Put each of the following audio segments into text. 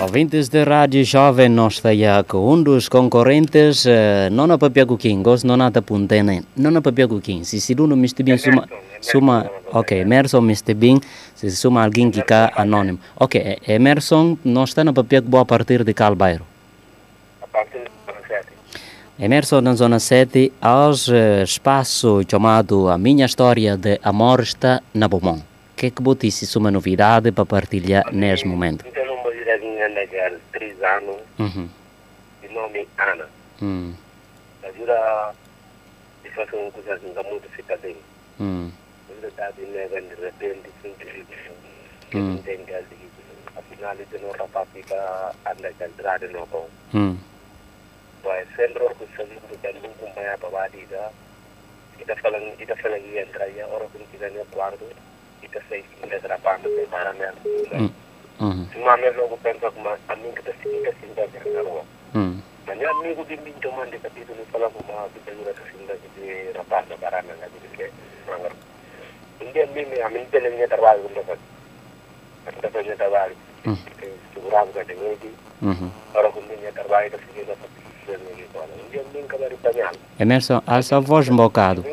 Ouvintes de Rádio Jovem, com um dos concorrentes, uh, não na papel Kim, gosto não na puntene, não na papel Kim, se se não Mr. Bean suma, suma, ok, Emerson Mr. Bean, se suma alguém que está anônimo. Ok, Emerson, nós está na papel boa a partir de qual bairro? A partir de zona 7. Emerson, na zona 7, aos uh, espaço chamado A Minha História de Amor está na Beaumont. Que é que você disse uma novidade para partilhar neste momento? Então, uma mulherzinha legal, 3 anos, Uhum. de nome Ana. Hum, Ajuda de fazer uma coisa assim, da muito fica bem. hum, Ajuda está de neve, de repente, sempre que Hum. não tem gás de Afinal, de não rapaz fica anda de entrada no bom. hum, Vai sempre orgulho de que não acompanha a vida. E tá falando, e tá falando que entra aí, a hora que quiser no quarto, ele atrapalha, tem para mesmo. hum, uhum, Se uma mesmo eu penso que uma amiga tá seguindo assim da na rua. hum, Mas meu amigo de mim tomando de capítulo fala com uma pessoa que assim da de rapaz da barana na de que manga. India mimi a mim pelo meu trabalho com você. Anda fazendo trabalho. Hum. Segurava que tem ele. uhum. Ora com meu trabalho da seguida essa pessoa ali fora. India mim que vai apanhar. Emerson, alça a voz um bocado.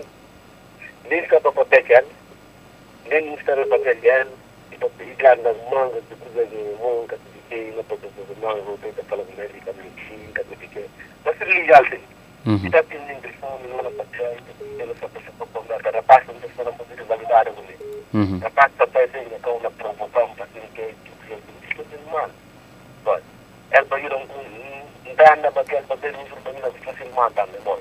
Nem que para proteger. Nem não está para proteger. E para pegar nas mangas de coisa de de que não pode fazer manga, vou tentar falar com ele, que mentira, que que Mas se ligar Uhum, Está tendo impressão, não é para ter, ela só para conversar, a parte não está na poder validar comigo. uhum, A parte está fazendo com uma promoção para ter que que isso é mal. Pois, ela vai ir um um dano para que ela poder ir para mim para filmar também, bom.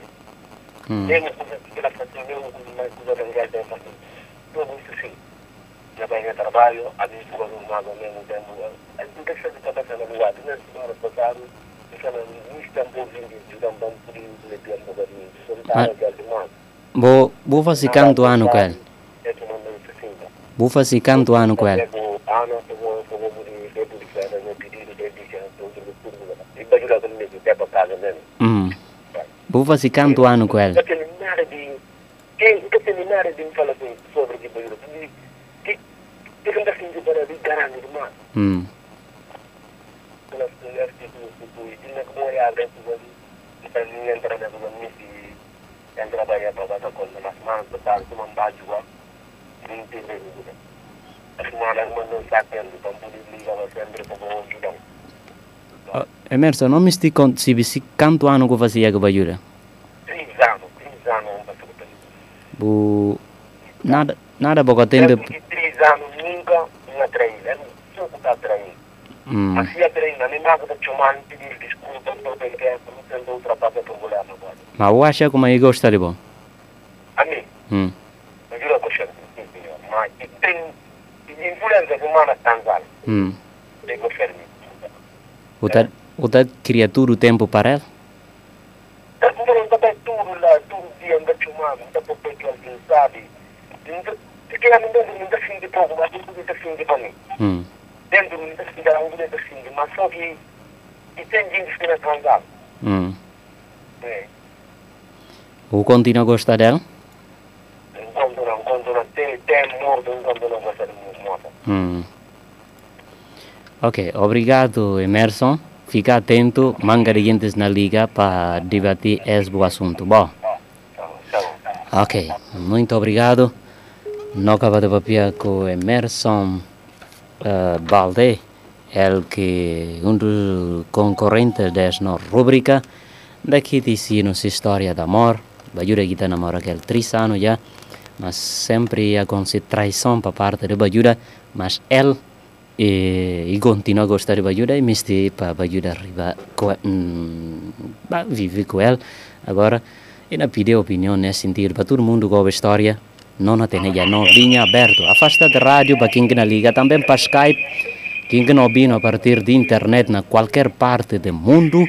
hum, Tem uma coisa que ela faz, tem uma coisa que ela tem fazer. Tudo isso sim. Já vai em trabalho, a mim foi um mago mesmo tempo. A gente deixa de estar fazendo no lado, né? Semana passada, ficando no Istambul, jogando banco por isso, né? Tem um bocadinho. Só está aquele mago. vou, vou fazer canto ano com ele. É isso assim, né? Vou fazer canto ano com ele. De. Hum, vou fazer canto ano com ele. De. Quem de assim sobre que banheiro. Que que não assim de para de garante de mar. Hum, Pelas mulheres que tu tu tu e não como é a dentro do para mim entrar na rua me se entra para ir para dar conta nas mãos para dar uma base igual. Não tem nada de nada. As malas mandam sacando para poder ligar sempre para o ajudar. Oh, Emerson, não me estic se se canto ano que fazia que bajura. Três anos, três anos para tudo. Bu nada nada boca tempo. Me atraí. Eu não sou que atraí. Hum, Mas se atraí, na minha casa de chamar, pedir desculpa, não tem que tem outra parte para olhar no mas eu acho que como eu gostaria bom. A mim, Hum, eu juro que eu. Mas e tem e influência humana tanzal. hum. Que fazer. O tá o tá criatura o tempo para ele. Tá um tudo lá, tudo dia não dá para que alguém sabe. Ela ainda fim de pouco, mas não deve fim de para mim. Dentro do ainda fim de um deve fim de, mas só que e tem gente que não é tanzal. hum. É. O continua a gostar dela? Enquanto não, enquanto não tem, tem morto, enquanto não vai ser morto. Hum. Ok, obrigado Emerson. Fica atento, manga de gente na liga para debater esse assunto. Bom, ok, muito obrigado. Não acaba de papel com Emerson uh, Balde, ele que um dos concorrentes desta rubrica. Daqui disse nossa história de amor. Bajura kita namora aquele três anos já, mas sempre a com traição para parte de Bajura, mas ele e, e continua a gostar de Bajura e misti para Bajura arriba com, hum, ba- vive com ele agora e na pedir opinião nesse sentido para todo mundo com a história não a já não linha aberto afasta de rádio para quem que na liga. Também para Skype. Quem que não ouvindo a partir de internet na qualquer parte do mundo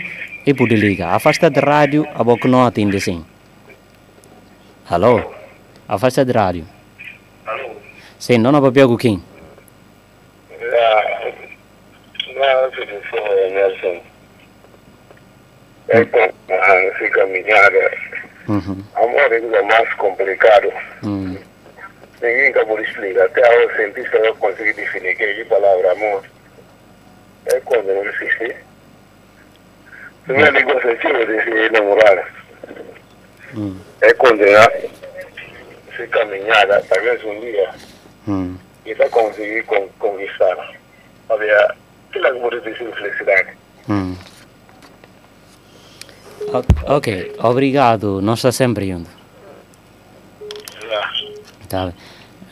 e pode ligar afasta de rádio a boca não atende sim alô afasta de rádio alô? sim não papel com quem Nelson. É com essa caminhada. Uhum. Amor é mais complicado. Hum. Ninguém acabou de explicar. Até a cientista vai conseguir definir que é a palavra amor. é quando eu assisti. Primeiro negócio antigo de namorar Hum. é condenar se caminhada, talvez um dia, Hum. e vai conseguir con conquistar. Havia aquela coisa de felicidade. Hum. O- ok, obrigado. Nós está sempre. Já. Tá bem.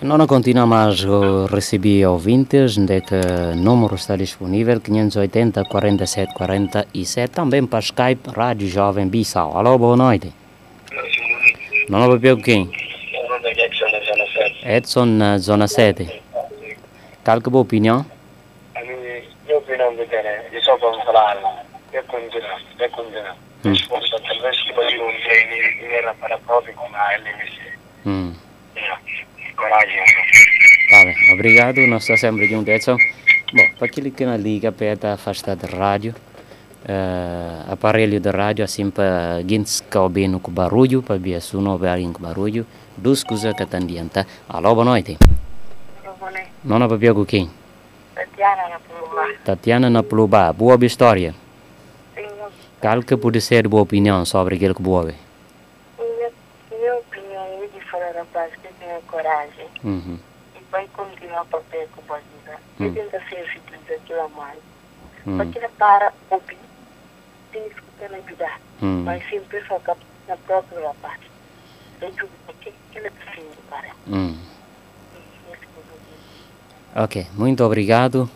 Não continua mais a receber ouvintes, onde que o número está disponível, 580 47 47, também para Skype, Rádio Jovem Bissau. Alô, boa noite. Não é para quem? O nome da Jackson da Zona 7. Edson, na Zona 7. Qual que é a opinião? A minha, opinião de ter, eu só vou falar, é condenar, é condenar. Resposta, talvez que um era para a própria com a LMC. Hum. Coragem. Tá bem, obrigado. Nós estamos sempre juntos, Edson. Bom, para aquele que não liga, para afastado da rádio, eh, aparelho de rádio, assim para quem está ouvindo com barulho, para ver se não ouve com barulho, duas coisas que estão diante. Alô, boa noite. Não é para ver com quem? Tatiana na Pulumá. Tatiana na Pluba, boa história. Qual que pode ser boa opinião sobre aquilo que boa? minha, minha opinião é de falar a paz que tenha coragem Uhum. e vai continuar para pé com a vida. Hum. E tenta ser feliz aquilo a mais. Hum. Porque para ouvir, tem que escutar na vida. Hum. Mas sempre focar na própria parte. Eu digo, porque ele é. Hum. E que eu digo. Ok, muito obrigado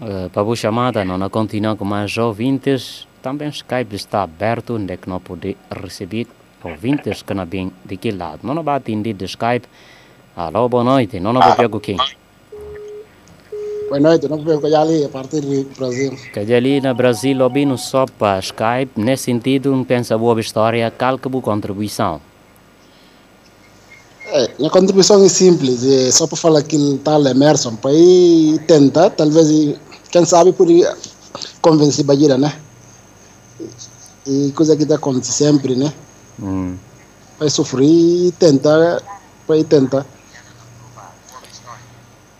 eh, para a chamada. Não continua com mais ouvintes. Também o Skype está aberto, onde é que não pode receber ouvintes que não vêm daquele lado. Não vai atender de Skype. Alô, boa noite. Não vai pegar quem? Boa noite, não vejo que ali a partir do Brasil. Que ali no Brasil, ouvindo só para Skype, nesse sentido, não pensa boa história, calca boa contribuição. É, minha contribuição é simples, é só para falar que tal Emerson, para ir tentar, talvez, quem sabe, por convencer Bagira, né? E coisa que está acontecendo sempre, né? Hum. Vai sofrer e tentar, para ir tentar.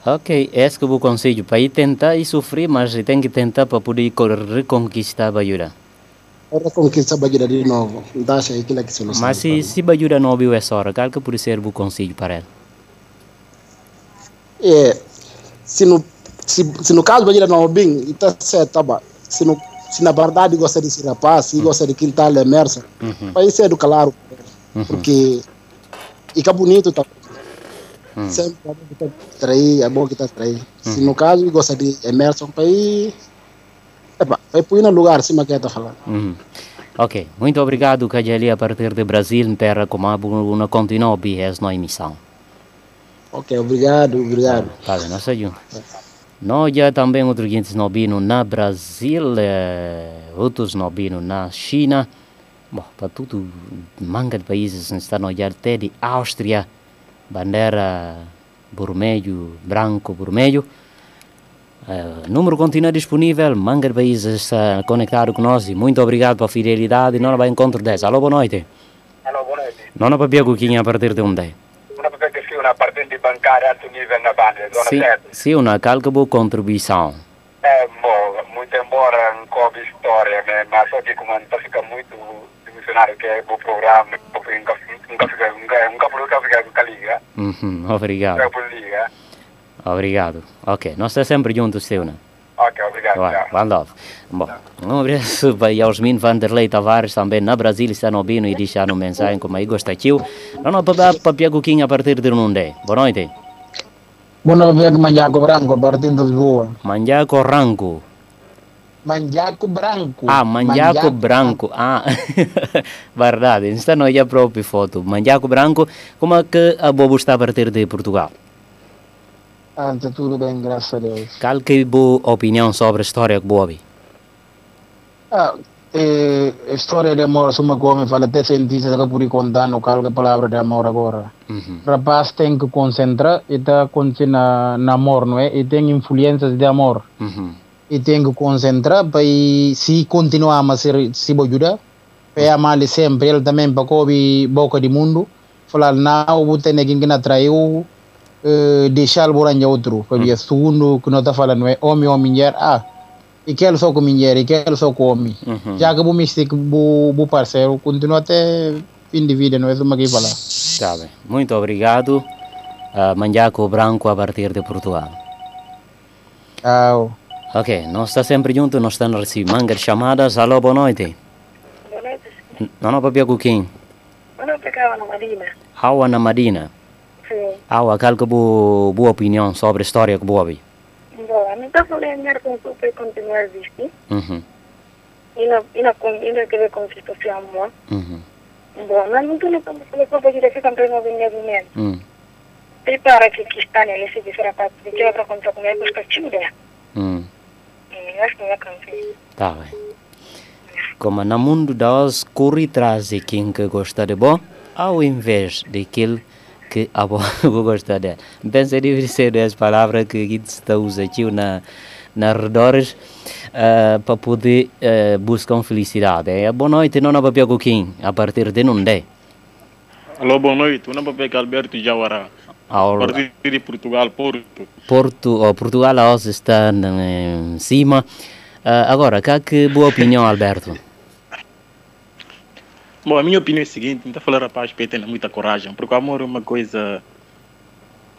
Ok, esse que eu conselho para ir tentar e sofrer, mas tem que tentar para poder co- reconquistar a Bajura. Para conquistar Bagira de novo, não acha aquilo que solução. Mas se, se Bajura não ouviu essa hora, qual que pode ser o conselho para ele? É, se no, se, se no caso Bagira não bem, está certo, tá bom. Se, no, se na verdade gosta desse rapaz, se gosta de que tal Emerson, Uhum. para isso é do claro. Uhum. Porque fica bonito, tá? Hum. Sempre é bom que tá trair, é bom que tá trair. Se no caso gosta de Emerson, para ir. Epa, vai pôr no lugar acima que tá falando. Uhum. Ok, muito obrigado, Cajali, a partir de Brasil, terra como a Buna continua a essa emissão. Ok, obrigado, obrigado. Tá nós juntos. Nós já também outro gente snobino na Brasil, eh, outros snobino na China. Bom, para tudo, manga de países está no até de Áustria, bandeira vermelho, branco, vermelho. Uh, eh, número continua disponível, manga de países está conectado conosco. Muito obrigado pela fidelidade. não vai encontro 10. Alô, boa noite. Alô, boa noite. Não, não para a Cuquinha a partir de um una patente bancária atingida a banda, zona sim, 7. Sim, uma calca boa contribuição. É, bom, muito embora não cobre história, mas só que como está fica muito dimensionário que é o programa, nunca nunca fica, nunca, nunca por nunca fica com a liga. Obrigado. Nunca. Obrigado. Ok, nós estamos sempre juntos, Silna. Né? Ok, obrigado. Vai, lá. Bom, um abraço para Yasmin Vanderlei Tavares, também na Brasília, está no ouvindo e deixando mensagem como aí gostou. Não, não, para Piago Quinha a partir de onde? Boa noite. Boa noite, Manjaco Branco, a partir de Lisboa. Manjaco Ranco. Manjaco Branco. Ah, Manjaco Branco. Ah, verdade. Está no a própria foto. Manjaco Branco, como é que a Bobo está a partir de Portugal? Ah, está tudo bem, graças a Deus. Qual que é a boa opinião sobre a história que Bobo? Ah, eh, história de amor, se uma coisa fala até cientista que por contar no cargo de palavra de amor agora. Uhum. rapaz tem que concentrar e está acontecendo na, na amor, não é? E tem influências de amor. Uhum. E tem que concentrar para se continuar a ser se ajudar, para amar sempre, ele também para cobre boca de mundo, falar não, o tem ninguém que atraiu, deixar o boranja outro, para ver segundo que não está falando, não é? Homem ou mulher, ah, e quer só com mulher, e quer só com homem. Uhum. Já que o místico, o parceiro, continua até fim de vida, não é uma que falar. Tá bem. Muito obrigado. Uh, Manjaco Branco a partir de Portugal. Tchau. Ok, nós está sempre junto, nós estamos a receber mangas chamadas. Alô, boa noite. Boa noite. Não não papia com quem? Eu não pegava na Marina. Awa na Madina. Sim. Awa, qual que é a boa, boa opinião sobre a história que boa vi? Bom, a mim está falando com o para continuar a existir. Uhum. E não, e não, e não querer com situação amor. Uhum. Bom, mas não tenho como fazer com a que não vem do mesmo. Uhum. Prepara que que está nele se disser para que outra contra com ele busca timbre. Uhum. Acho que não é cansei. Tá bem. Como no mundo das corre traz de quem que gosta de bom, ao invés daquele que a bom gosta de. Pensa de ser as palavras que a gente está usando aqui na na redores uh, para poder uh, buscar felicidade. É boa noite, não é para quem a partir de não é. Alô, boa noite. O nome é Alberto Jawara. A partir de Portugal, Porto. Porto, ou Portugal a hoje está em cima. Uh, agora, cá que boa opinião, Alberto? Bom, a minha opinião é a seguinte: não está falando para ter muita coragem, porque o amor é uma coisa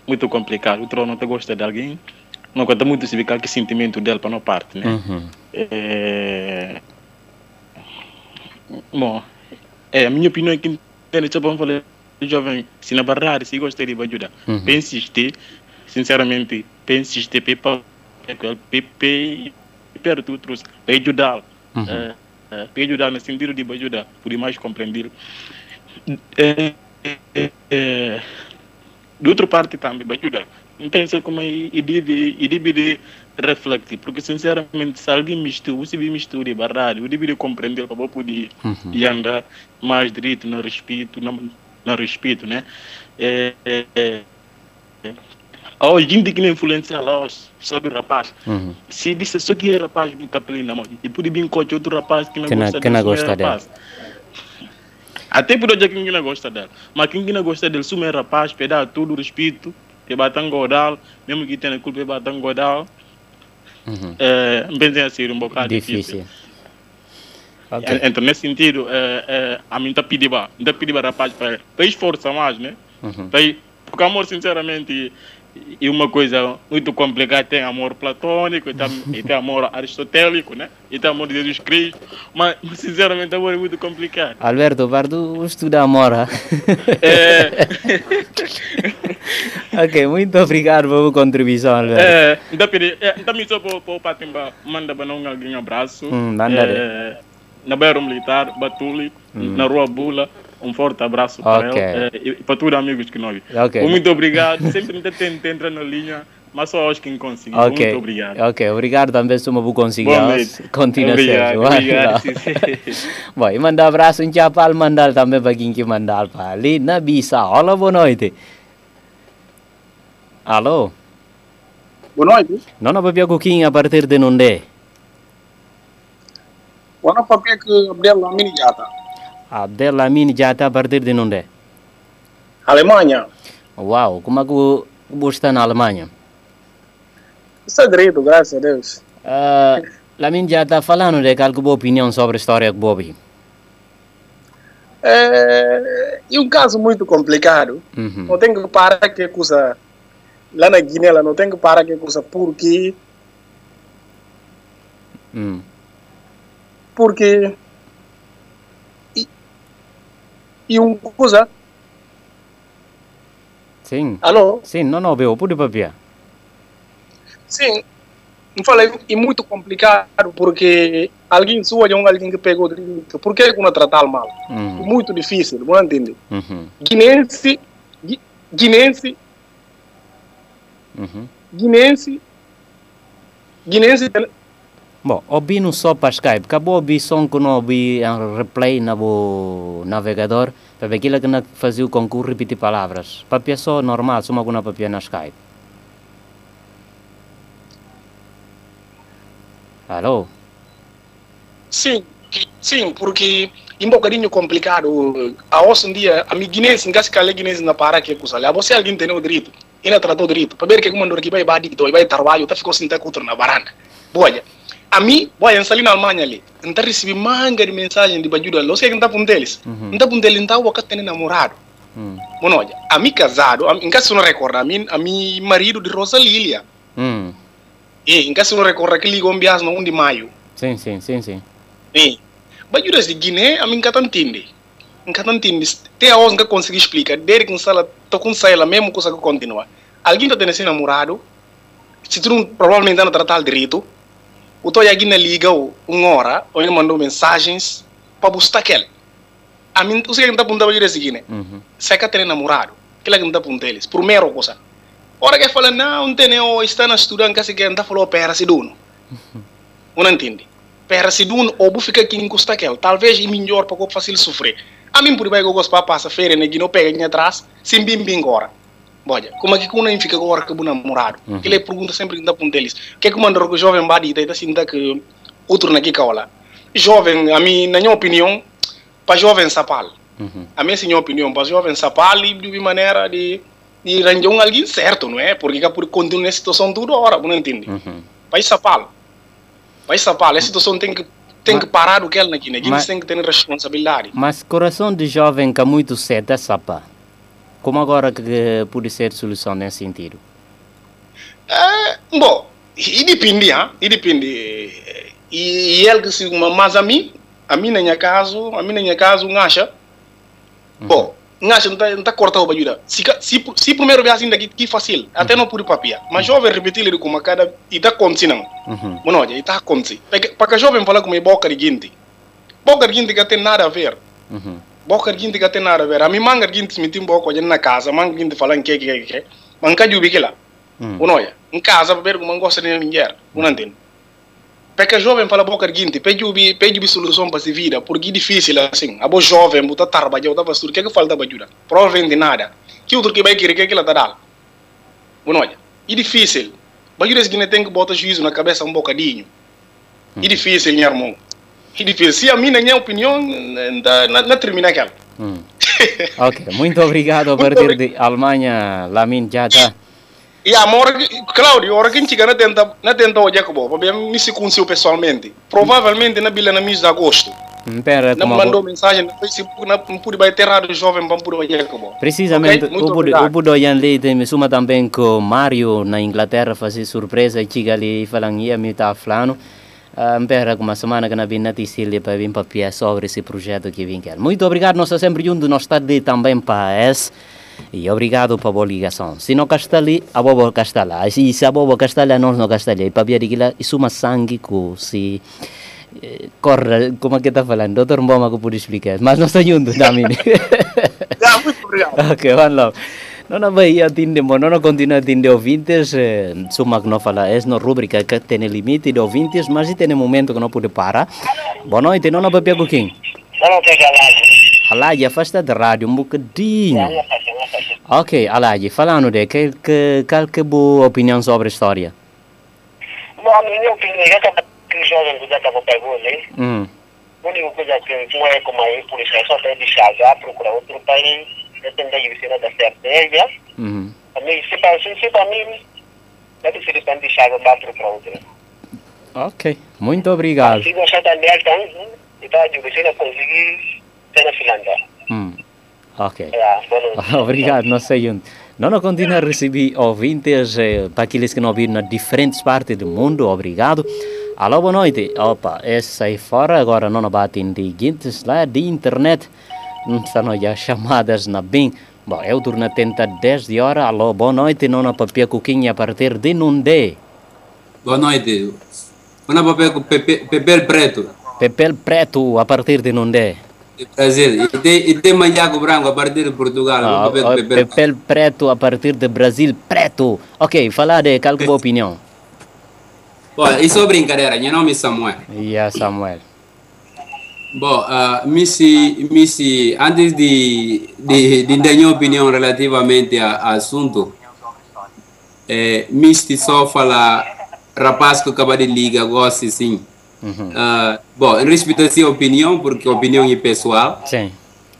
muito complicada. O trono não gosta de alguém, não conta muito se ficar que sentimento dele para não parte, né? Uhum. É... Bom, é, a minha opinião é que ele só vamos falar jovem, se na barrada, se gosta de ajudar, Uhum. para insistir, sinceramente, para insistir, para perto outros, para ajudar, Uhum. é, para ajudar no sentido de ajudar, por mais compreender. É, é, é, de outra parte também, ajudar. Não pensa como é, e deve, e deve de refletir, porque sinceramente, se alguém mistura, se mistura barrado, eu deve de compreender para poder Uhum. e andar mais direito no respeito, no, no respeito, né? É, é, é, é. A gente que não influencia lá sobre o rapaz. Uhum. Se disse só que é rapaz do capelino na mão, e pode vir com outro rapaz que não Que gosta que não gosta é rapaz. Até por hoje quem não gosta dele. Mas quem não gosta dele, é rapaz, pedar todo o respeito, e bater godal, mesmo que tenha culpa, e bater godal. Uhum. É, bem assim, um bocado difícil. Difícil. Ok. Então, nesse sentido, é, é, a mim está pedindo, está pedindo rapaz para para esforçar mais, né? Uhum. Para, porque amor, sinceramente, é uma coisa muito complicada. Tem amor platônico, e tem, e tem amor aristotélico, né? E tem amor de Jesus Cristo. Mas, sinceramente, amor é muito complicado. Alberto, Bardo estuda amor. ah? É, ok, muito obrigado pela contribuição, Alberto. é, então, pedi, é, então, me só para o Patimba, manda para não alguém um abraço. Hum, é, na Bairro Militar, Batuli, na Rua Bula. Um forte abraço para ele é, e para todos os amigos que nós. Ok. Muito obrigado. Sempre tentando entrar na linha, mas só acho que conseguiu. Ok, Muito obrigado. ok, obrigado também, se uma boa conseguir. Continua Obrigado, obrigado. Bom, e manda abraço em Chapal, mandar também para quem que mandar para ali na Bisa. Olá, boa noite. Alô? Boa noite. Não não papia coquinho a partir de onde? Boa noite, papel que Abdel Lamini Jata. Abdelhamid está a partir de onde? Alemanha. Uau, como é que o- você está na Alemanha? É direito, graças a Deus. Uh, Lamin já está falando de qual que é a boa opinião sobre a história que Bobby. É, e um caso muito complicado. Uhum. Não tem que parar que coisa. Lá na Guiné, lá não tem que parar que coisa. Porque. Hum. Porque. E, e um coisa. Sim, Alô? sim, não, não, viu, pode papia. Sim. Não falei, e muito complicado porque alguém sua é um alguém que pegou direito. Por que não tratar mal? Uhum. Muito difícil, não entende? Uhum. Guinense, gui- guinense, Uhum. guinense, guinense, Bom, ouvi no só para Skype, acabou ouvir som que não ouvi em replay na bo navegador, para ver aquilo que não fazia o concurso repetir palavras. Papia só normal, só alguma papia na Skype. Alô? sim, sim, porque é um bocadinho complicado. A hoje em dia, a minha guinense, engasga que a na para que. Lá você alguém tem o direito, ainda tratou direito, para ver que como andou aqui vai badir, vai trabalho, tá ficou sem ter cultura na varanda. Boia. A mim, boia, eu na Alemanha ali. Então recebi manga de mensagem de bajuda. Tá com deles. Uhum. Não tá com deles, não tá tendo namorado. Olha, a mim casado, a mim, caso não recorda, a mim, a mim marido de Rosa Lilia. E em caso não recorda que ligou um bias no 1 de maio. Sim, sim, sim, sim. E bajudas de Guiné, a mim nunca entende. Nunca entende. Até a nunca consegui explicar. Desde que sala, tô com saída, mesmo coisa que continua. Alguém tá tendo esse namorado, se tu não, provavelmente não tratar direito, o Toya Guiné liga uma hora, ou ele mandou mensagens para buscar aquele. A mim, o que apontando bajudas de Guiné? Uhum. que tem namorado, que lá que não para eles, primeiro coisa. Ora que fala, não, não tem, ou está na estudando, que se quer, não falou pera se dono. Não entende? Pera se dono, ou bu fica aqui em custa aquele, talvez é melhor para que fácil sofrer. A mim, por baixo, gosto para passar feira, que não pega aqui atrás, sem bim bim agora. Olha, como é que não fica agora que o namorado? Uhum. Ele pergunta sempre dá para eles. O que é que manda o jovem badi, tá assim, tá que outro na caola. Jovem, a mim, na minha opinião, para jovem sapal. Uhum. A minha senhora opinião, para jovem sapal e de maneira de de arranjar um alguém certo, não é? Porque que por continuar nessa situação toda hora, não entende? Uhum. Vai sapal. Vai sapal, essa situação tem que tem que parar o que ela aqui, né? Eles têm que ter responsabilidade. Mas coração de jovem que é muito cedo é sapa. Como agora que pode ser solução nesse sentido? É, bom, e depende, ah, e depende. E, e ele que se mas a mim, a mim na minha caso, a mim na minha caso, não acha? Bom, não acha, não tá, não tá cortado para ajudar. Se, se, se primeiro vez assim daqui, que fácil, até não por papia. Mas jovem repetir ele como a cada, e tá acontecendo. Uhum. Mano, olha, e tá acontecendo. Para que jovem falar como é boca de guinte. Boca de guinte que tem nada a ver. Uhum. Boca de guinte que tem nada a ver. A mim manga de guinte se metim boca olhando na casa, manga de guinte falando que que que que. Manca de ubique lá. Hum. Uno para ver como gosta de mulher. Não entende. Porque jovem fala boca de guinte, pede ubi, pede ubi solução para se vida, porque difícil assim. A boa jovem, botar trabalhar, botar pastor, o que que falta para ajudar? Provavelmente nada. Que outro que vai querer, que que ela dando? Uno olha, é difícil. Bajura seguinte tem que botar juízo na cabeça um bocadinho. É difícil, meu irmão. É difícil. Se a minha, minha opinião, não, não, não termina aquela. Hum. Ok, muito obrigado a partir de Alemanha, Lamin Jata. E a mora, Claudio, a hora que a gente não tenta, não o para me se conheceu pessoalmente. Provavelmente na bila na mês de agosto. Pera, Não mandou mensagem no Facebook, não não pude bater errado jovem para o Precisamente, Ok, muito o Budo- o Budoyan Leite me suma também com o Mário na Inglaterra fazer surpresa e chega ali falando ia me tá falando. Espera uma semana que não vi notícia ali para vir para piar sobre esse projeto que vim quer. Muito obrigado, nós estamos sempre juntos, nós estamos ali também para esse. E obrigado pela boa ligação. Se não está ali, a boa lá. E se a boa lá, nós não está ali. Para ver aquilo, isso é uma sangue que se corre, como é que está falando? Doutor Mboma que pode explicar. Mas nós estamos juntos também. Já, muito obrigado. Ok, one love. Não não vai atender, não não continua a atender ouvintes, eh, suma que não fala, é na rubrica que tem limite de ouvintes, mas tem momento que não pode parar. Boa noite, não não vai pegar quem? Pegar lá. Alaji, afasta da rádio um bocadinho. Ok, Alaji, falando de que, que, qual que é a boa opinião sobre a história? Bom, a minha opinião, já estava que os jovens já estavam pegando, né? Hum, A única coisa que não é como aí, por isso é só tem de chagar, procurar outro país, já tem da universidade da certeza. uhum. A mim, se para se, se para mim, deve ser tem de chagar para procurar outro. Ok, muito obrigado. Se você está aberto, então a universidade conseguir ter na Finlândia. Hum, ok. Boa noite. Obrigado, não sei onde. Não, continua a receber ouvintes eh, para aqueles que não viram nas diferentes partes do mundo. Obrigado. Alô, boa noite. Opa, essa aí fora agora não bate em seguintes lá de internet. Já chamadas na bem. Bom, eu turno tenta 10 de hora. Alô, boa noite. Não na papia coquinha a partir de Nundé. Boa noite. Papel com pepe- papel preto, Pepel Preto a partir de Nundé. de Brasil. E tem, e tem manjaco branco a partir de Portugal. Ah, papel ah. Pepel Preto a partir de Brasil. Preto. Ok, falar de qual é a opinião? Bom, isso é brincadeira. Meu nome é Samuel. Yeah, Samuel. Bom, uh, Missy, Missy, antes de, de, de dar minha opinião relativamente ao assunto, é, Missy só fala rapaz que acaba de ligar, gosta sim. Uhum. Uh, bom, em respeito a sua opinião, porque a opinião é pessoal, Sim.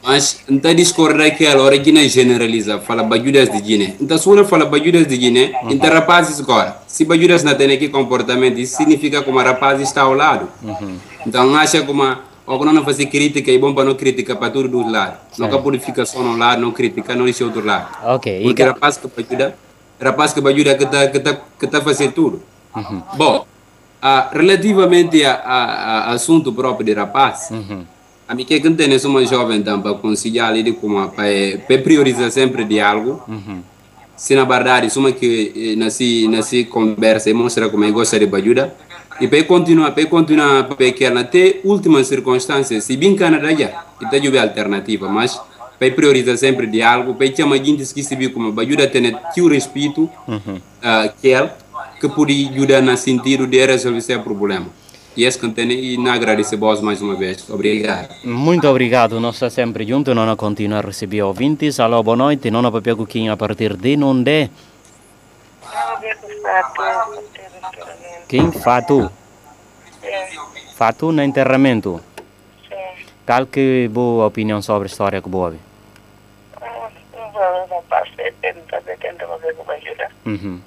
Mas não discorda que a hora que não generaliza, fala bajudas de Guiné. Então, se você fala bajudas de Guiné, então rapazes agora. Se bajudas não tem aquele comportamento, isso significa que o rapaz está ao lado. Então, acha como ou não fazer crítica é bom para não criticar para todos os lados. Nunca purifica só um lado, não critica, não deixa outro lado. Ok. Porque E, rapaz que ajuda, rapaz que ajuda que está que tá, que tá fazendo tudo. Bom, ah, relativamente a, a, a assunto próprio de rapaz, a mim que tem uma jovem também para conciliar ali como para, para priorizar sempre diálogo. Se na verdade, suma que eh, nasi nasi conversa e mostra como gosta de ajuda e para continuar para continuar para que até últimas circunstâncias se bem Canadá já e tá jube alternativa mas para priorizar sempre diálogo para chamar gente que se viu como ajuda ter tio respeito ah, que ele que pode ajudar no sentido de resolver esse problema e esse contém e não agradecer vos mais uma vez obrigado muito obrigado, nós estamos sempre juntos, nós continuamos a receber ouvintes. Alô, boa noite, vamos pegar aqui a partir de onde? Quem? Fatu. Fatu no enterramento. Qual que é a boa opinião sobre a história que boa? Não passa tenta tenta fazer com ajuda. Uhum.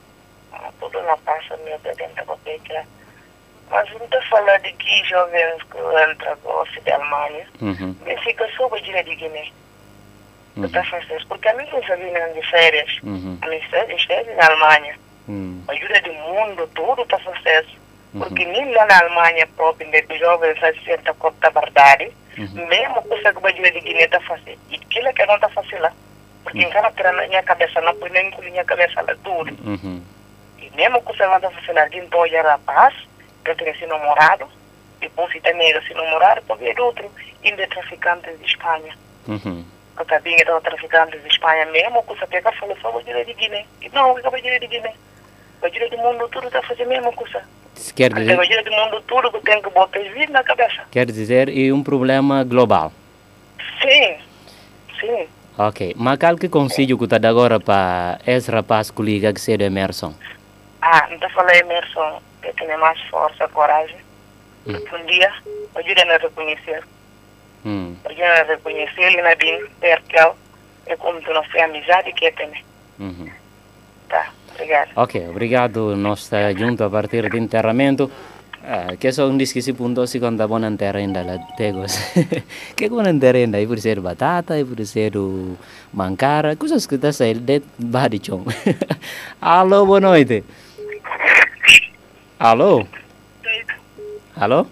Tudo na passa minha tenta fazer que mas não estou falando de que jovens que entram com da Alemanha, Uhum. me fica só a de Guiné. Que fazendo, porque a mim não sabia de férias. Uhum. A está está na Alemanha. Uhum. ajuda do mundo, tudo está fazendo. Porque nem lá na Alemanha própria, os jovens sentem conta verdade, mesmo coisa que o ajuda de Guiné está fazendo. E aquilo que não está fazendo lá. Porque em cada tira na minha cabeça, não põe nem com minha cabeça lá tudo. Uhum. E mesmo que você não está fazendo alguém pode ir rapaz, que tem esse namorado, depois se tem esse namorado, pode ver outro, ainda traficantes de Espanha. Uhum. Que também eram traficantes de Espanha mesmo, que você pega e fala só o ajuda de Guiné. E não, o ajuda de Guiné. Ajuda do mundo tudo está fazendo a mesma coisa. Se Quer Tem o dizer, ajuda do mundo tudo que tem que botar vida na cabeça. quer dizer, é um problema global. Sim, sim. Ok, mas qual que conselho que está agora para esse rapaz que liga que seja Emerson? Ah, então falei Emerson, que tem mais força, coragem. Porque um dia, ajuda a reconhecer. Hum. Ajuda a reconhecer ele na bem perto. É como tu não foi amizade que tem. Uhum. Tá, obrigado. Ok, obrigado. Nós estamos juntos a partir do enterramento. Ah, que só um diz que se punto se conta buona enterra ainda lá tegos. que buona enterra ainda? Pode ser batata, pode ser o mancara, coisas que está saindo de barichon. Alô, boa noite. Alô? Alô?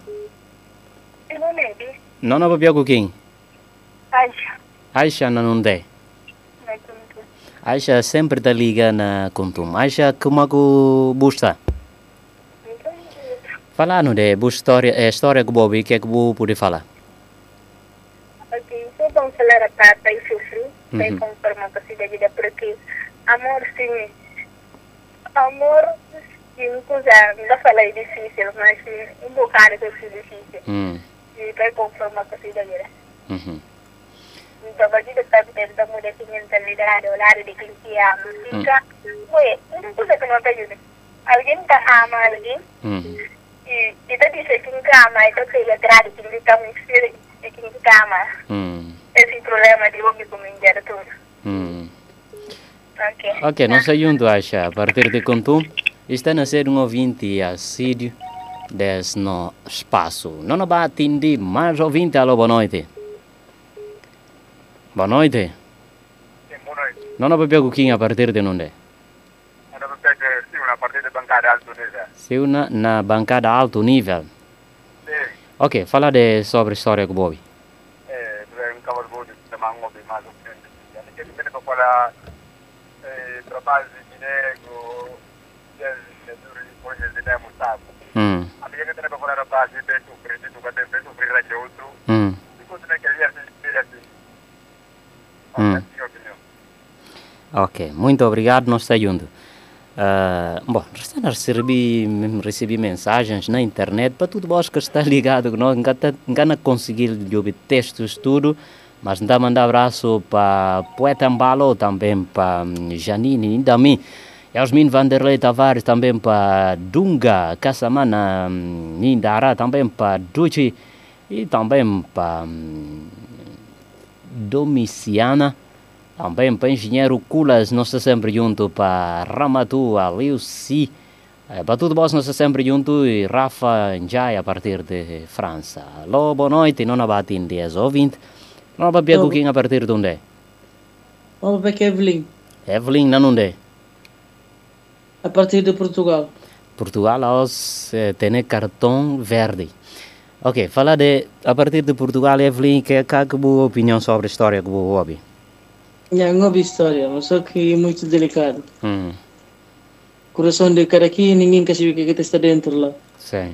E não lembro. Não não papia quem? Aisha. Aisha não tem. Aisha sempre está liga na contum. Aisha, como é que busta? Falando de boa história, é história que Bobby, que é que vou poder falar? Ok, só vamos falar a parte e sofrer, Uhum. bem conforme a cidade porque amor sim, amor sim, coisa, não falei difícil, mas um bocado que é difícil, Hum, e bem conforme a cidade uhum. Então, a gente está tentando mudar essa mentalidade, o lado de quem te ama, fica, ué, não que não te ajuda. Alguém tá ama alguém, e está dizendo que não ama, então que ele atrás de quem está muito filho de quem te ama. Esse problema de indiano tudo. hum. Ok. Ok, nós juntos, Aisha, a partir de contum, está a ser um ouvinte assíduo desse no espaço. Não vai atender mais ouvinte, alô, boa noite. Boa noite. Sim, boa noite. Não o quem a partir de onde? Para pegar sim, uma partida bancária alto nessa. Se na, na bancada alto nível. Sim, Ok, fala de sobre a história que Bobby. eh, dove un cavolo buono di mango di maso. Che mi viene quella eh propasi di nego del duri di poi del demo stato. Hum, A mia che te ne quella propasi per tu, per tu che te per tu per raggiungere outro. hum. Di cosa ne che riesci a dire assim. Hum. Ok, minha opinião. Ok, muito obrigado, nós estamos juntos. Ah, bom, receber, receber mensagens na internet para tudo vós que está ligado, não não conseguir ouvir textos tudo, mas dá mandar abraço para Poeta Ambalo, também para hum, Janine, ainda a mim, Yasmin Vanderlei Tavares, também para Dunga, Cassamana, hum, Nindara, também para Duchi e também para hum, Domiciana, também para engenheiro Culas, nós estamos sempre junto para Ramatu, Aliuci, eh, para tudo bom, nós estamos sempre junto e Rafa Njai a partir de França. Alô, boa noite, não abate em 10 ou 20. Não abate a a partir de onde? Vamos para Evelyn, Evelyn, não onde? a partir de Portugal. Portugal nós eh, tem cartão verde. Ok, fala de a partir de Portugal, Evelyn, que é que a boa opinião sobre a história que você ouve? É uma boa história, mas só que é muito delicado. Hum, Coração de cara aqui, ninguém quer saber o que é que está dentro lá. sim.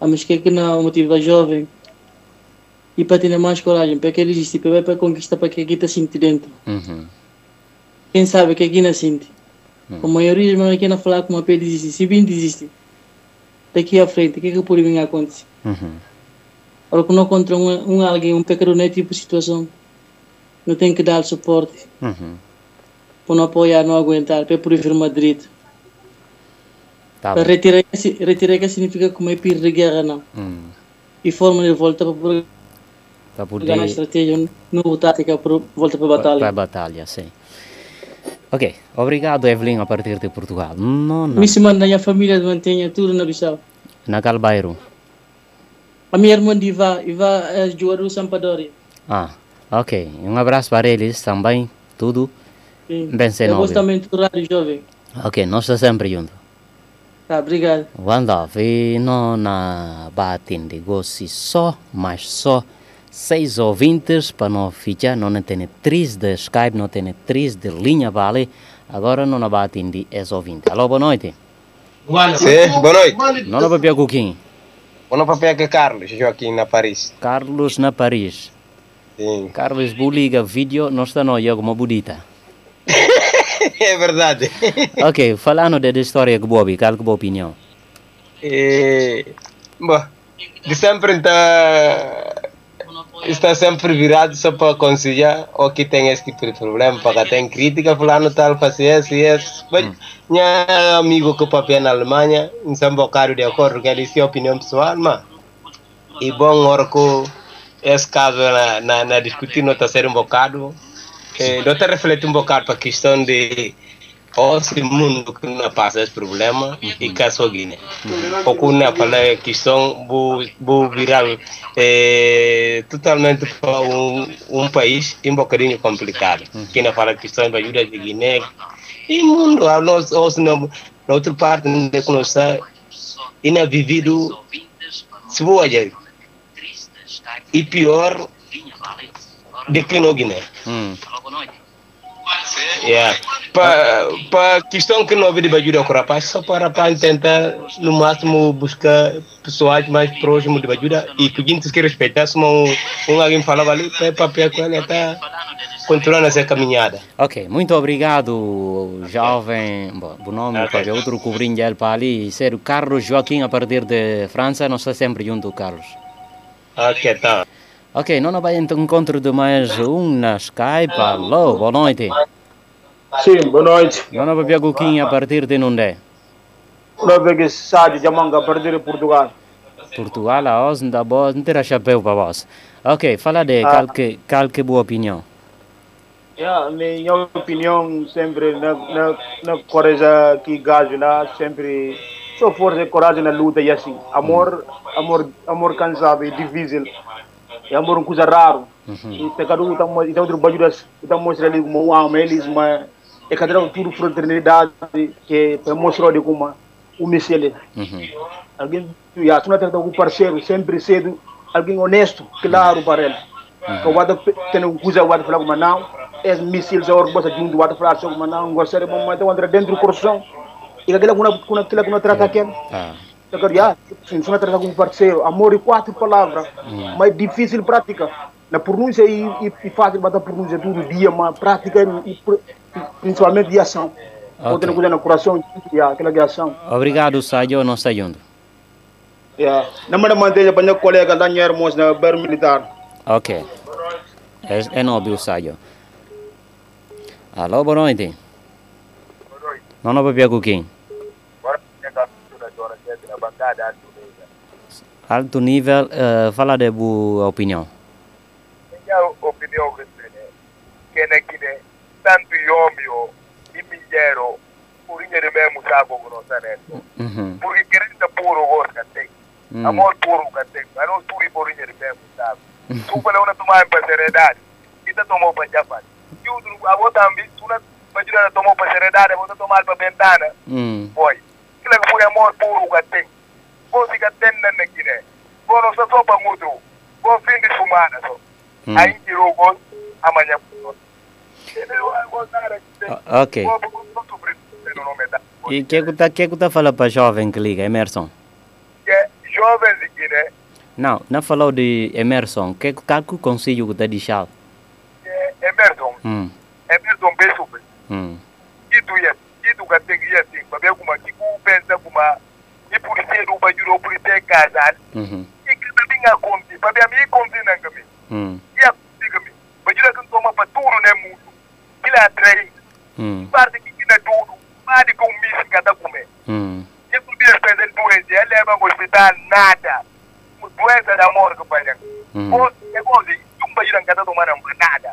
A mas que é que não motiva jovem e para ter mais coragem, para que ele existe, para para conquistar para que aqui está sente dentro. Uhum. Quem sabe que aqui não sente. Hum. A maioria dos aqui não falar com uma pé desiste, se bem desiste. Daqui à frente, o que é que pode a acontecer? Uhum. Ora, quando encontra um, um alguém, um pequeno né, tipo de situação, não tem que dar suporte, Uhum. para não apoiar, não aguentar, para por vir uma direita. Tá Para retirar, retirar que significa como é pir de guerra, não. Hum. E forma de volta para pegar poder na estratégia, não tática, para volta para a para a batalha. batalha, sim. Ok, obrigado, Evelyn, a partir de Portugal. Não, não. Me se manda a família mantenha tudo na Bissau. Na Calbairo. A minha irmã de Iva, Iva é Juaru Sampadori. Ah, ok. Um abraço para eles também, tudo. Sim. Bem, sem Eu gosto também do rádio jovem. Ok, nós estamos sempre juntos. Tá, obrigado. Quando vi não na batem de gosto só, mas só seis ouvintes para não ficar, não tem três de Skype, não tem três de linha vale, agora não batem de ex ouvinte. Alô, boa noite. Sim, boa noite. Não na papel Cuquim. Boa noite para que Carlos, Joaquim na Paris. Carlos na Paris. Sim. Carlos buliga vídeo, não está não, alguma bonita. É verdade. Ok, falando da história que Bobi, qual que é a opinião? E, bom, de sempre está, está sempre virado só para aconselhar ou que tem esse tipo de problema, para que tem crítica, fulano tal, fazer esse e esse. Mas, minha amigo que papel na Alemanha, não são bocado de acordo com ele, é opinião pessoal, mas, e bom, que esse caso na, na, na discutir não está a ser um bocado, eh, não está a refletir um bocado para a questão de esse mundo que não passa esse problema e que a Guiné. Porque não fala a questão vou, virar eh, totalmente para um, um país um bocadinho complicado. Que não fala questão da ajuda de Guiné e mundo, a nós, ou se não, na outra parte, é que nós está, e não vivido, se vou olhar, e pior do que no Guiné. Hum. Yeah. Para pa questão que não de ajuda ao rapaz, só para rapaz tentar no máximo buscar pessoas mais próximas de ajuda e que a gente que respeitar, se um, um alguém falava ali, para papel com ele está continuando essa caminhada. Ok, muito obrigado, jovem. Bom, o nome Ok. para outro cobrinho dele para ali, ser o Carlos Joaquim a partir de França, nós está sempre junto, Carlos. Ok, tá. Ok, não vai então encontro de mais um na Skype. Alô, boa noite. Sim, boa noite. Não vai ver a partir de onde? Sádio de Manga, a partir de Portugal. Portugal, a os da boa, não terá chapéu para vós. Ok, fala de Ah. qual que, qual que boa opinião. Yeah, minha opinião sempre na, na, na coragem que gajo na sempre só força e coragem na luta e assim. Amor, amor, amor cansado e difícil. E amor é uma coisa raro. E pecado então então outro baju então mostra ali como um homem eles mas é cada tudo fraternidade que para mostrar de como o mesele. Uhum. Alguém já tu não trata com parceiro sempre cedo alguém honesto claro para ele. Que o wada tem um coisa o wada falar como não é míssil já orbo sa junto wada falar como não gostaria de então entra dentro do coração e aquela kuna kuna aquela kuna trata aquele Ah. Agora, já, se não trata com parceiro, amor e quatro palavras, mas difícil prática. Na pronúncia e, e, e fácil bater pronúncia todo dia, mas prática e, e principalmente de ação. Ok. Outra coisa no coração, já, aquela de ação. Obrigado, Sádio, não está junto. Já. Na manhã manteja para minha colega Daniel Hermos na Ber Militar. Ok. É, é nobre o Sádio. Alô, boa noite. Não, não vai ver Cuquinha. Alto nível, eh, fala de boa opinião. Minha opinião kene kine tanto yomio i minjero pour ñede me musago gono saneto Mhm. pour que kerenta puro gos ka tek Mm. amor puro ka tek ano turi por ñede me musago. Tu pala una tuma en paseredad kita tomo pa japan yudu abotambi tuna majira tomo pa seredad abota tomar pa ventana Mm. boy. Kila ko puri amor puro ka tek ko si ka tenda na kine ko no sa sopa mutu ko findi sumana so. Mm. ai kiro gos amanya puno O- Ok. E que que tá que que tá falando para jovem que liga, Emerson? que jovens de Guiné Não, não falou de Emerson. Que que tá que conselho que tá deixar? Emerson Hum. Emerson Besupe Hum. kitu ya kitu katengia ting babe kuma kiku pensa kuma i policier do bajuro policier kazal Mhm. ikita binga konti babe ami konti na ngami Hum. ya konti ngami bajura kan toma paturu ne mu kila train Hum. parte kina tudu madi ko misi kata kume Hum. ye ku biya spesen doença ele leva ao hospital nada doença da morte Hum. ko e ko di tum bajura kata to mana nada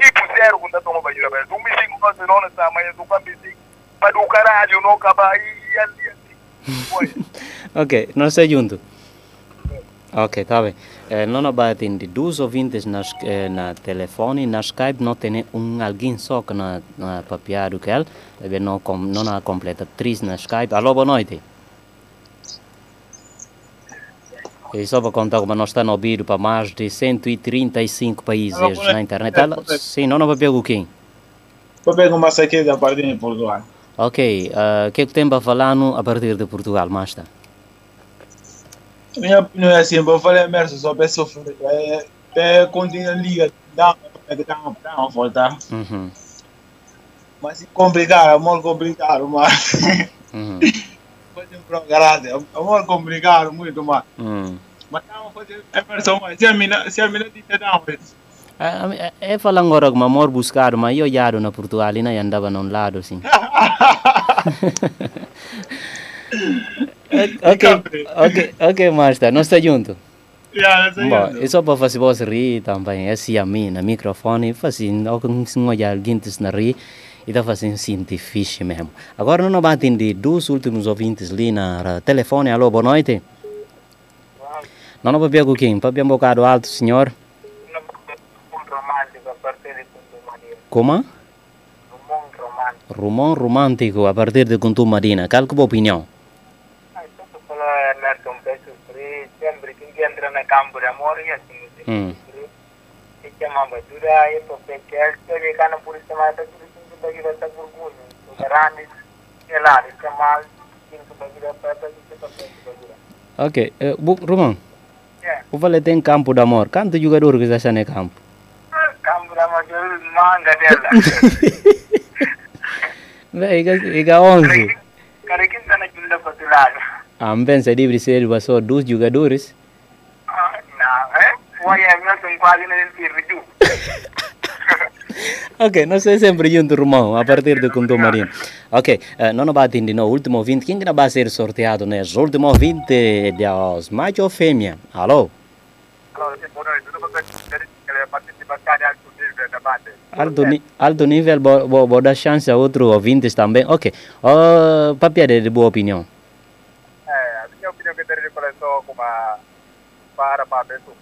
tipo zero ta toma bajura ba tum misi ko se non sa manya tu kan misi pa do caralho kaba i ali Ok, nós estamos juntos. Ok, tá bem. Eh, não abatem de dois ouvintes nas, eh, na telefone, na Skype, não tem um alguém só que na, na papiado que ele, não, com, não há completa três na Skype. Alô, boa noite. E só para contar como nós estamos no ouvido para mais de 135 países na internet. É, Ela, boa noite. sim, não não papel o quem? Vou pegar uma saqueta da parte de Portugal. Ok, eh, o que é que tem para falar no, a partir de Portugal, Masta? Minha opinião é assim, vou falar Emerson, só para sofrer. É, é continua a liga, dá dá dá uma volta. Uhum. Mas é complicado, amor complicado, mas Uhum. fazer um programa, amor complicado, muito mais. Hum. Mas uma fazer Emerson, mas se a mina, se a mina diz dá uma. É, é falar agora que amor buscar, mas eu já na Portugal e não andava num lado assim. ok, ok, ok, Master, nós estamos juntos. Já, não sei. Bom, é só para fazer você rir também, esse a mim, no microfone, fazendo alguém se olhar alguém na rir e tá fazendo sentir fixe mesmo. Agora não vai atender dos últimos ouvintes ali na telefone. Alô, boa noite. Não, não, papel com quem? Papel um bocado alto, senhor. Como? Rumon romântico a partir de Kuntum Marina. Qual que é a opinião? Kalau Emerson Besupe sempre que entra na campo de amor e assim Hum. se chama Badura e Popecel, se kana por isso mais da tudo que bagira tá burgunho. O grande é lá, é mal, que bagira para para que papel bagira. Ok, eh, bu, Rumon. Yeah. O vale tem campo de amor. Quantos jogadores que está no campo? Campo de amor manga dela. Bem, iga, iga 11. Cara que tá na junda patulado. Ah, pensa de ser só dois jogadores. Não, é? Foi Emerson quase não perdeu. Ok, nós é sempre junto, Romão, a partir de Kuntum Marina. Ok, eh, não vai atender no último ouvinte. Quem que vai ser sorteado nesse último ouvinte de os macho ou fêmea? Alô? Tuh dari kalau participar alto. Alto, ni alto nível, vou, vou, dar chance a outros ouvintes também. Ok, uh, papel de boa opinião. Eh, a minha opinião que teria começou como a para para sofrer Hum.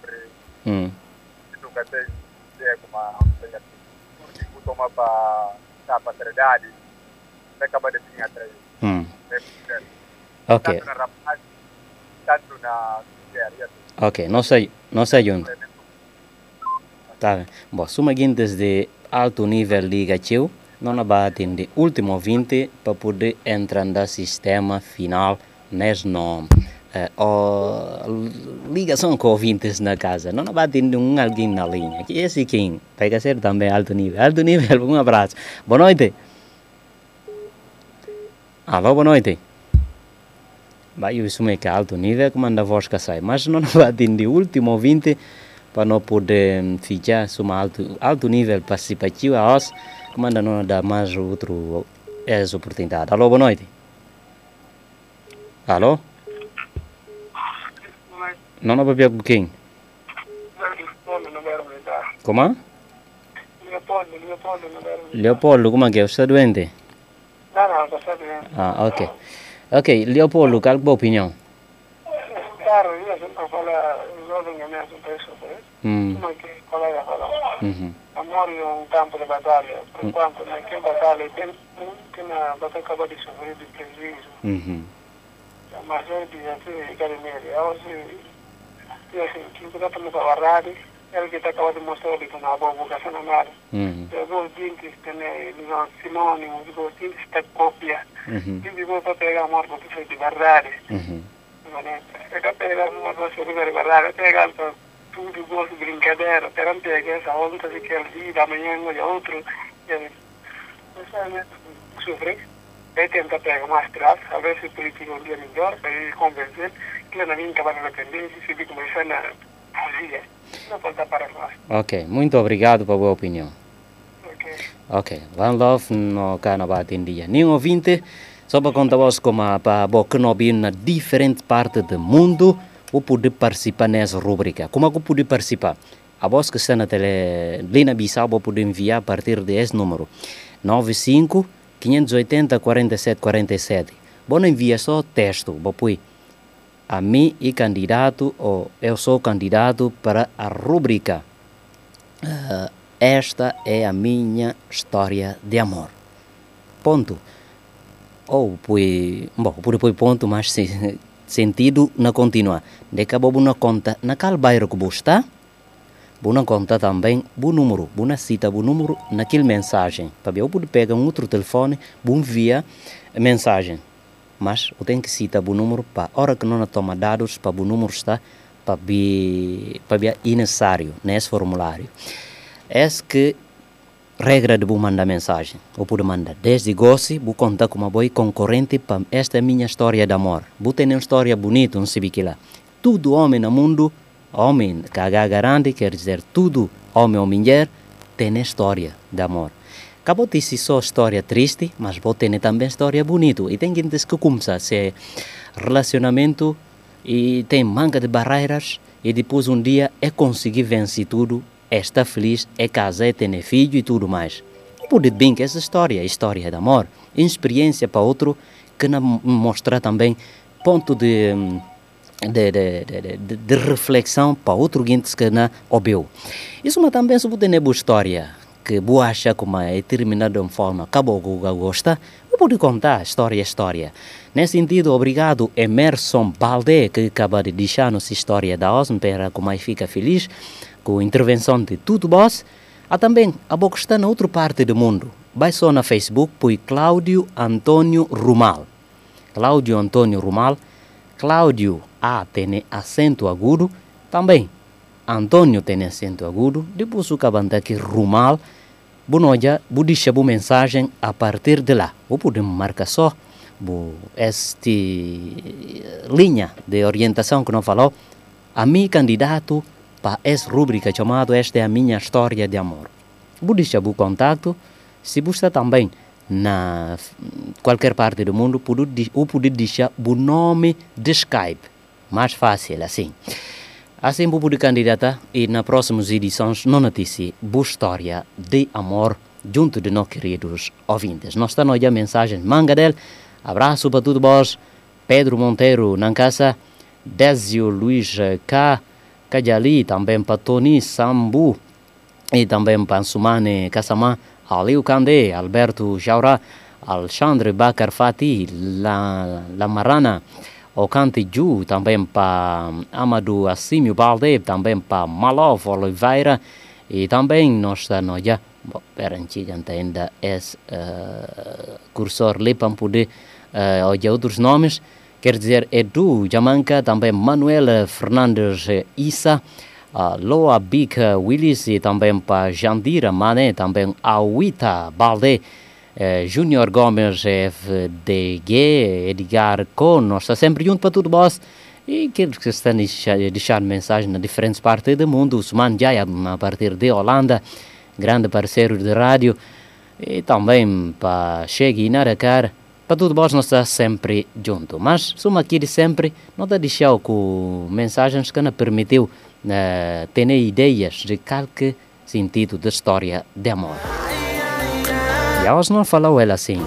Itu kata dia como a banyak itu toma para mereka pada sini atrás. Hum. Ok, Tanto na rapaz, tanto na ok, não sei, não sei junto. Tá bem. Bom, suma guintes de alto nível liga teu, não vai atender último ouvinte para poder entrar no sistema final nesse nome. Eh, o ligação com ouvintes na casa, não vai atender um alguém na linha. Que esse quem? Pega ser também alto nível. Alto nível, um abraço. Boa noite. Alô, boa noite. Vai, eu assumo que é alto nível, que manda a voz que sai, mas não vai atender o último ouvinte para não poder ficar suma alto, alto nível participativo a nós, que manda não dar mais outro essa oportunidade. Alô, boa noite. Alô? Não, não, papel com quem? Como? Leopoldo, Leopoldo non era... Leopoldo, come che sta doente? No, no, lo sta bene. Ah, ok. Ok, Leopoldo, qual tua opinione? Chiaro, io sempre parlo, risolvo che mi ha successo, Mm. come che il collega parla. Mhm. Amore è un campo di battaglia, per quanto nel che battaglia, che una battaglia capaz di soffrire di prejuízo, Mhm. la maggiore disagio di carabinieri. Oggi, io sì, chi è stato molto barrati, era che ti acaba di mostrare che una buona vocazione a mare. Mhm. Per voi dinti, ne, diciamo, sinonimo, di voi dinti, sta coppia. Mhm. Quindi voi potete amare perché sei di barrati. Mhm. E capire che non posso arrivare a guardare, te calco tu di gosto brincadeira, per ampia che essa volta si che lì da manhã e outro, sofre, e tenta pegar mais atrás, a ver se o político um dia melhor, para ele convencer acabar na dependência, se ele começar na fugir. Não pode para nós. Ok, muito obrigado pela tua opinião. Ok, van love no carnaval em dia. Nenhum ouvinte, só para contar vos como para bo que não na diferente parte do mundo, o poder participar nessa rubrica. Como é que pode participar? A voz que está na tele, Lina Bissau, vou poder enviar a partir desse número. 95 580 47 47. Bom, envia só texto, vou pôr a mim e candidato, ou eu sou candidato para a rubrica. Ah, esta é a minha história de amor. Ponto. Ou põe, bom, por depois ponto, mas se, sentido na continua. De que vou na conta naquele bairro que está, vou na conta também o número, vou na cita o número naquele mensagem. Para eu poder pegar um outro telefone, vou enviar mensagem. Mas eu tenho que citar o número para hora que não toma dados, para o número está para ver, para ver necessário nesse formulário. É que regra de vou mandar mensagem. Eu pude mandar desde gosto, vou contar com uma boa concorrente para esta é minha história de amor. Vou ter uma história bonita, não sei que lá. Tudo homem no mundo, homem que garante, quer dizer tudo homem ou mulher, tem história de amor. Acabou de ser só história triste, mas vou ter também história bonita. E tem gente que começa a ser relacionamento e tem manga de barreiras e depois um dia é conseguir vencer tudo, é estar feliz, é casar, é ter filho e tudo mais. Pode bem que essa história é história de amor, experiência para outro que não mostra também ponto de, de, de, de, de, reflexão para outro gente que não ouviu. Isso mas também se pode ter boa história, que boa acha como é terminada de uma forma, acabou com o gosta, eu pode contar história é história. Nesse sentido, obrigado Emerson Balde, que acaba de deixar nossa história da OSM, para como mais fica feliz com a intervenção de tudo vós. Há também a boca está na outra parte do mundo. Vai só na Facebook, põe Cláudio Antônio Rumal. Cláudio Antônio Rumal. Cláudio A tem acento agudo. Também Antônio tem acento agudo. Depois o cabanta aqui Rumal. Bonoja, budicha bu mensagem a partir de lá. Ou podemos marcar só bu linha de orientação que não falou. A mim candidato para essa rubrica chamada Esta é a minha história de amor. Vou deixar o contato, se você também na qualquer parte do mundo, ou pode deixar o nome de Skype. Mais fácil assim. Assim vou poder candidatar e nas próximas edições não notícia boa história de amor junto de nós queridos ouvintes. Nós estamos a mensagem manga dele. Abraço para todos vós. Pedro Monteiro, Nancasa. Désio Luiz K. Cajali, também para Tony Sambu e também para Sumane Kassamá, Aliu Kande, Alberto Jaura, Alexandre Bakar Fati, La, La Ocante Ju, também para Amadou Assímio Balde, também para Malov Oliveira e também nós estamos já, perante ainda esse uh, cursor ali para poder uh, olhar outros nomes, quer dizer Edu Jamanca, também Manuel Fernandes Issa, uh, Loa Bica Willis e também para Jandira Mané, também Awita Balde, uh, Júnior Gomes FDG, Edgar Con, nós está sempre junto para tudo vós. E aqueles que estão a deixar mensagem na diferentes partes do mundo, Usman Jaya, a partir de Holanda, grande parceiro de rádio, e também para Chegue e Naracar, para tudo vós nós está sempre junto. Mas, suma aqui de sempre, não está deixar com mensagens que não permitiu uh, ter ideias de qual que sentido da história de amor. E a Osno falou ela assim: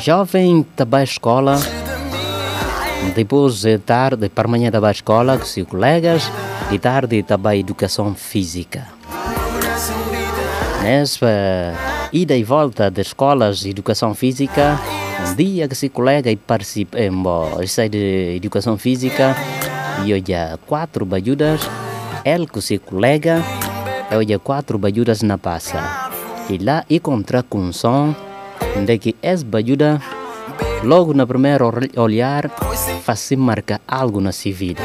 Jovem da escola, depois de tarde, para amanhã da escola com seus colegas, de tarde também educação física. Nessa ida e volta das escolas de educação física, um dia que se colega e participa em sai de educação física e olha quatro bajudas, ele com seu colega, olha quatro bajudas na passa. E lá encontra com um som de que essa bajuda, logo na primeira olhar, faz marca algo na sua vida.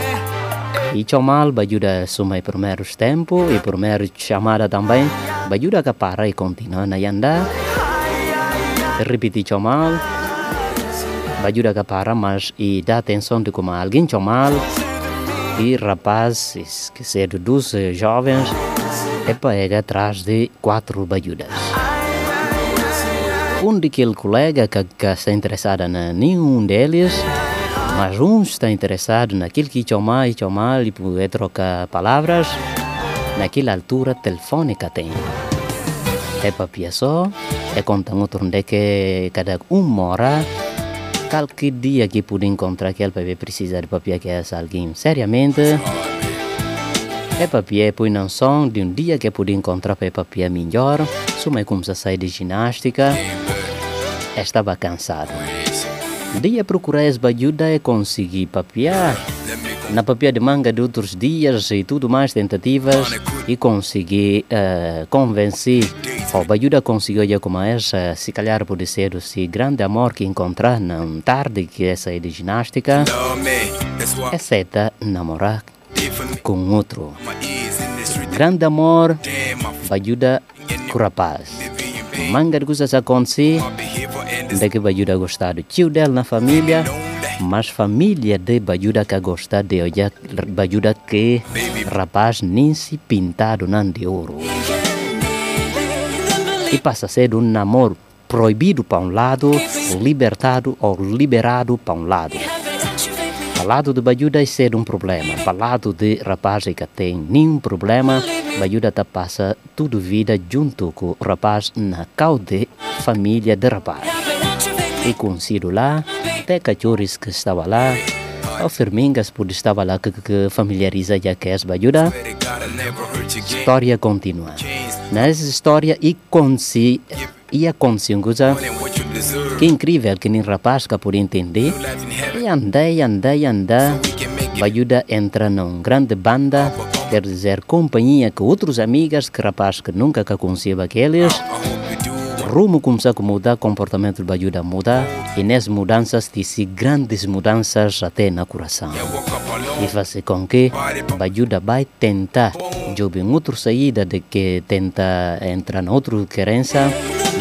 E Chomal bajuda sumai primeiros tempo e primeiro chamada também, bajuda que para e continua na andar. Repetir Chomal, bajuda que para mas e dá atenção de como alguém Chomal e rapazes que cedo dos jovens é pega atrás de quatro bajudas. Um daquele colega que, que está interessado em nenhum deles mas um está interessado naquilo que chamar e chamar e poder trocar palavras naquela altura telefônica tem. É para só, é contar outro onde que cada um mora, qualquer dia que puder encontrar aquele para precisar de papel que é alguém seriamente. É papel põe não som de um dia que puder encontrar para papel melhor, suma como se sai de ginástica, estava cansado. Dia procurar essa ajuda e conseguir papiar. Na papia de manga de outros dias e tudo mais tentativas e conseguir uh, convencer. Ou ajuda conseguiu já como essa, se calhar pode ser esse grande amor que encontrar na tarde que essa é de ginástica, exceto namorar com outro. Grande amor ajuda com rapaz. Manga de coisas acontecer deve ajuda a gostar do tio dela na família, mas família deve ajuda a gostar de olhar, ajuda que rapaz nem se pintado não de ouro. E passa a ser um namoro proibido para um lado, libertado ou liberado para um lado. Para lado de Bajuda é ser um problema, para lado de rapaz que tem nenhum problema, Bajuda tá passa tudo vida junto com o rapaz na caude família de rapaz. E consigo lá, até cachorros que estava lá, ou firmingas por estava lá que, que familiariza já que é Bajuda. História continua. Nessa história e consi e a consciência que incrível que nem rapaz que por entender e andei, andei, andei. Bajuda entra numa grande banda quer dizer companhia com outros amigas que rapaz que nunca que conhecia aqueles. Rumo começar a mudar, comportamento do Bajuda muda e nessas mudanças disse grandes mudanças até na coração. E faz com que Bajuda vai tentar. Jogar outra saída de que tenta entrar na outra querência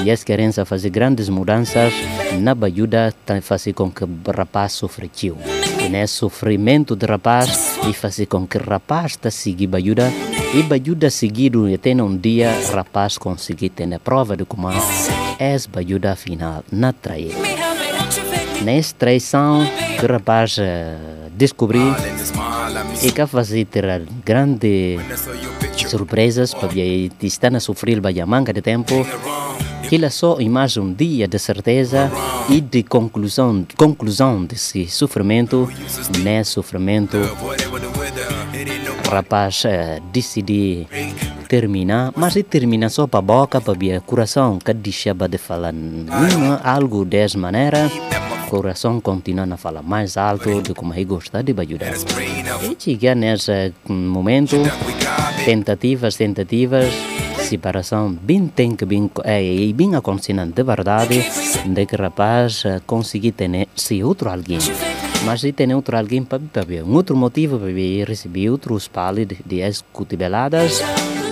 e essa querência fazer grandes mudanças na Bajuda faz com que o rapaz sofreu. E nesse sofrimento do rapaz e fazer com que o rapaz está seguir Bajuda e Bajuda seguido até um dia rapaz conseguir ter a prova de como é Bajuda final na trair. Nessa traição o rapaz descobriu e que fazer ter grandes surpresas para estar a sofrer a manga de tempo que é só mais um dia de certeza e de conclusão, conclusão desse sofrimento, nesse sofrimento, o rapaz uh, decidiu terminar, mas ele termina só para a boca, para o coração, que deixava de falar algo dessa maneira, o coração continua a falar mais alto de como ele gosta de ajudar. E chega nesse momento, tentativas, tentativas, separação bem tem que bem é bem acontecendo de verdade de que rapaz conseguir ter se outro alguém. Mas se tem outro alguém para ver um outro motivo para receber outros palos de, de escutibeladas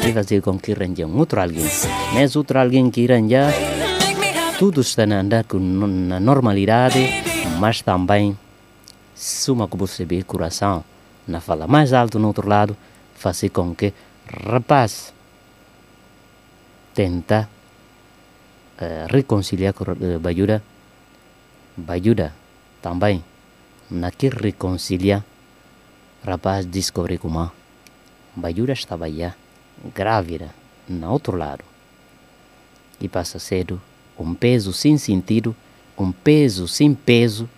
e fazer com que arranje um outro alguém. Mas outro alguém que arranja tudo está a andar com na normalidade mas também suma que você vê coração na fala mais alto no outro lado fazer com que rapaz tenta uh, reconciliar com uh, Bajuda, Bajuda também naquele reconciliar, rapaz descobre como Bajura estava já grávida no outro lado. E passa cedo, um peso sem sentido, um peso sem peso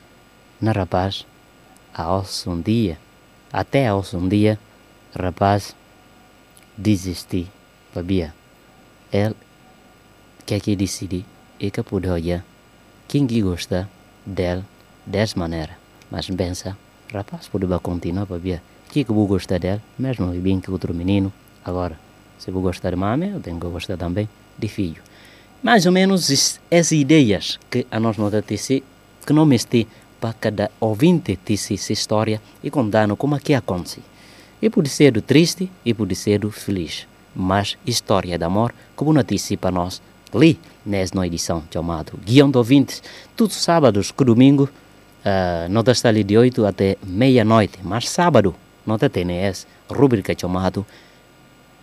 na rapaz. Aos um dia, até aos um dia, rapaz desisti. Babia, quer que decidi e que olhar quem que gosta dele dessa maneira. Mas pensa, rapaz, pode continuar, Babia. Que que vou gostar dele, mesmo bem que outro menino. Agora, se vou gostar de mãe, eu tenho que gostar também de filho. Mais ou menos es- essas ideias que a nós nota TC, que não mesti para cada ouvinte TC essa história e contando como é que acontece. E pode ser triste e pode ser feliz. Mas história de amor, como notícia para nós, li nessa edição chamada Guião de Ouvintes, todos os sábados que domingo, uh, nota está ali de 8 até meia-noite, mas sábado, nota tem essa rubrica chamada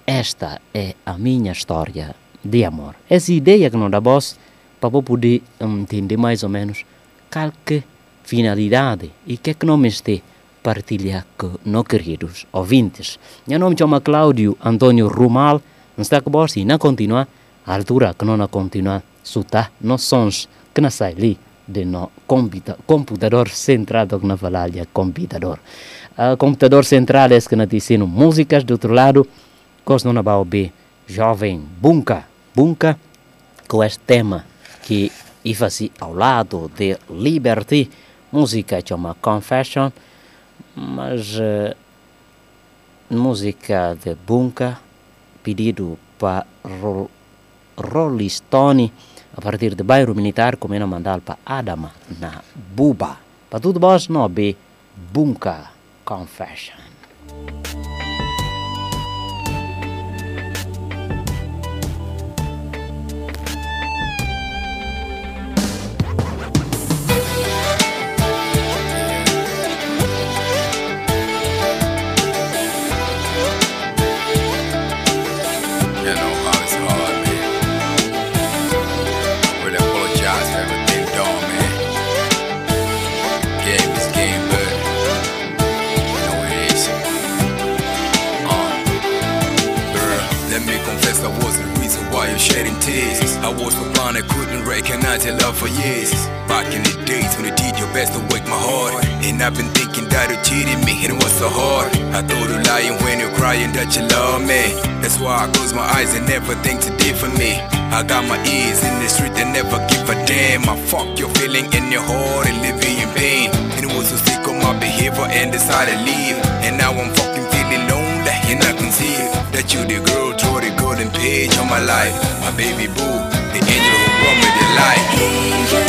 Esta é a minha história de amor. Essa ideia que não dá voz para poder entender mais ou menos qual que finalidade e que é que não este partilhar com nossos queridos ouvintes. Meu nome chama Cláudio Antônio Rumal, não está com você não continua a altura que não continua sutar nos sons que não sai ali de no computa computador centrado na de computador. Uh, computador central é que não ensino músicas do outro lado, coisa não jovem Bunka, Bunka, com este tema que ia ao lado de Liberty, música chama Confession, mas uh, música de Bunka, pedido para Ro Rolling Stone, a partir de bairro militar, como era mandado para Adama, na Buba. Para tudo bom, não be Bunka Confession. I was so blind I couldn't recognize your love for years. Back in the days when you did your best to wake my heart. And I've been thinking that you cheated me and it was so hard. I thought you lying when you're crying that you love me. That's why I close my eyes and never think to for me. I got my ears in the street and never give a damn. I fuck your feeling in your heart and living in pain. And it was so sick of my behavior and decided to leave. And now I'm fucking feeling lonely and I see that you the girl, throw the golden page on my life. My baby boo, the angel who brought me to life.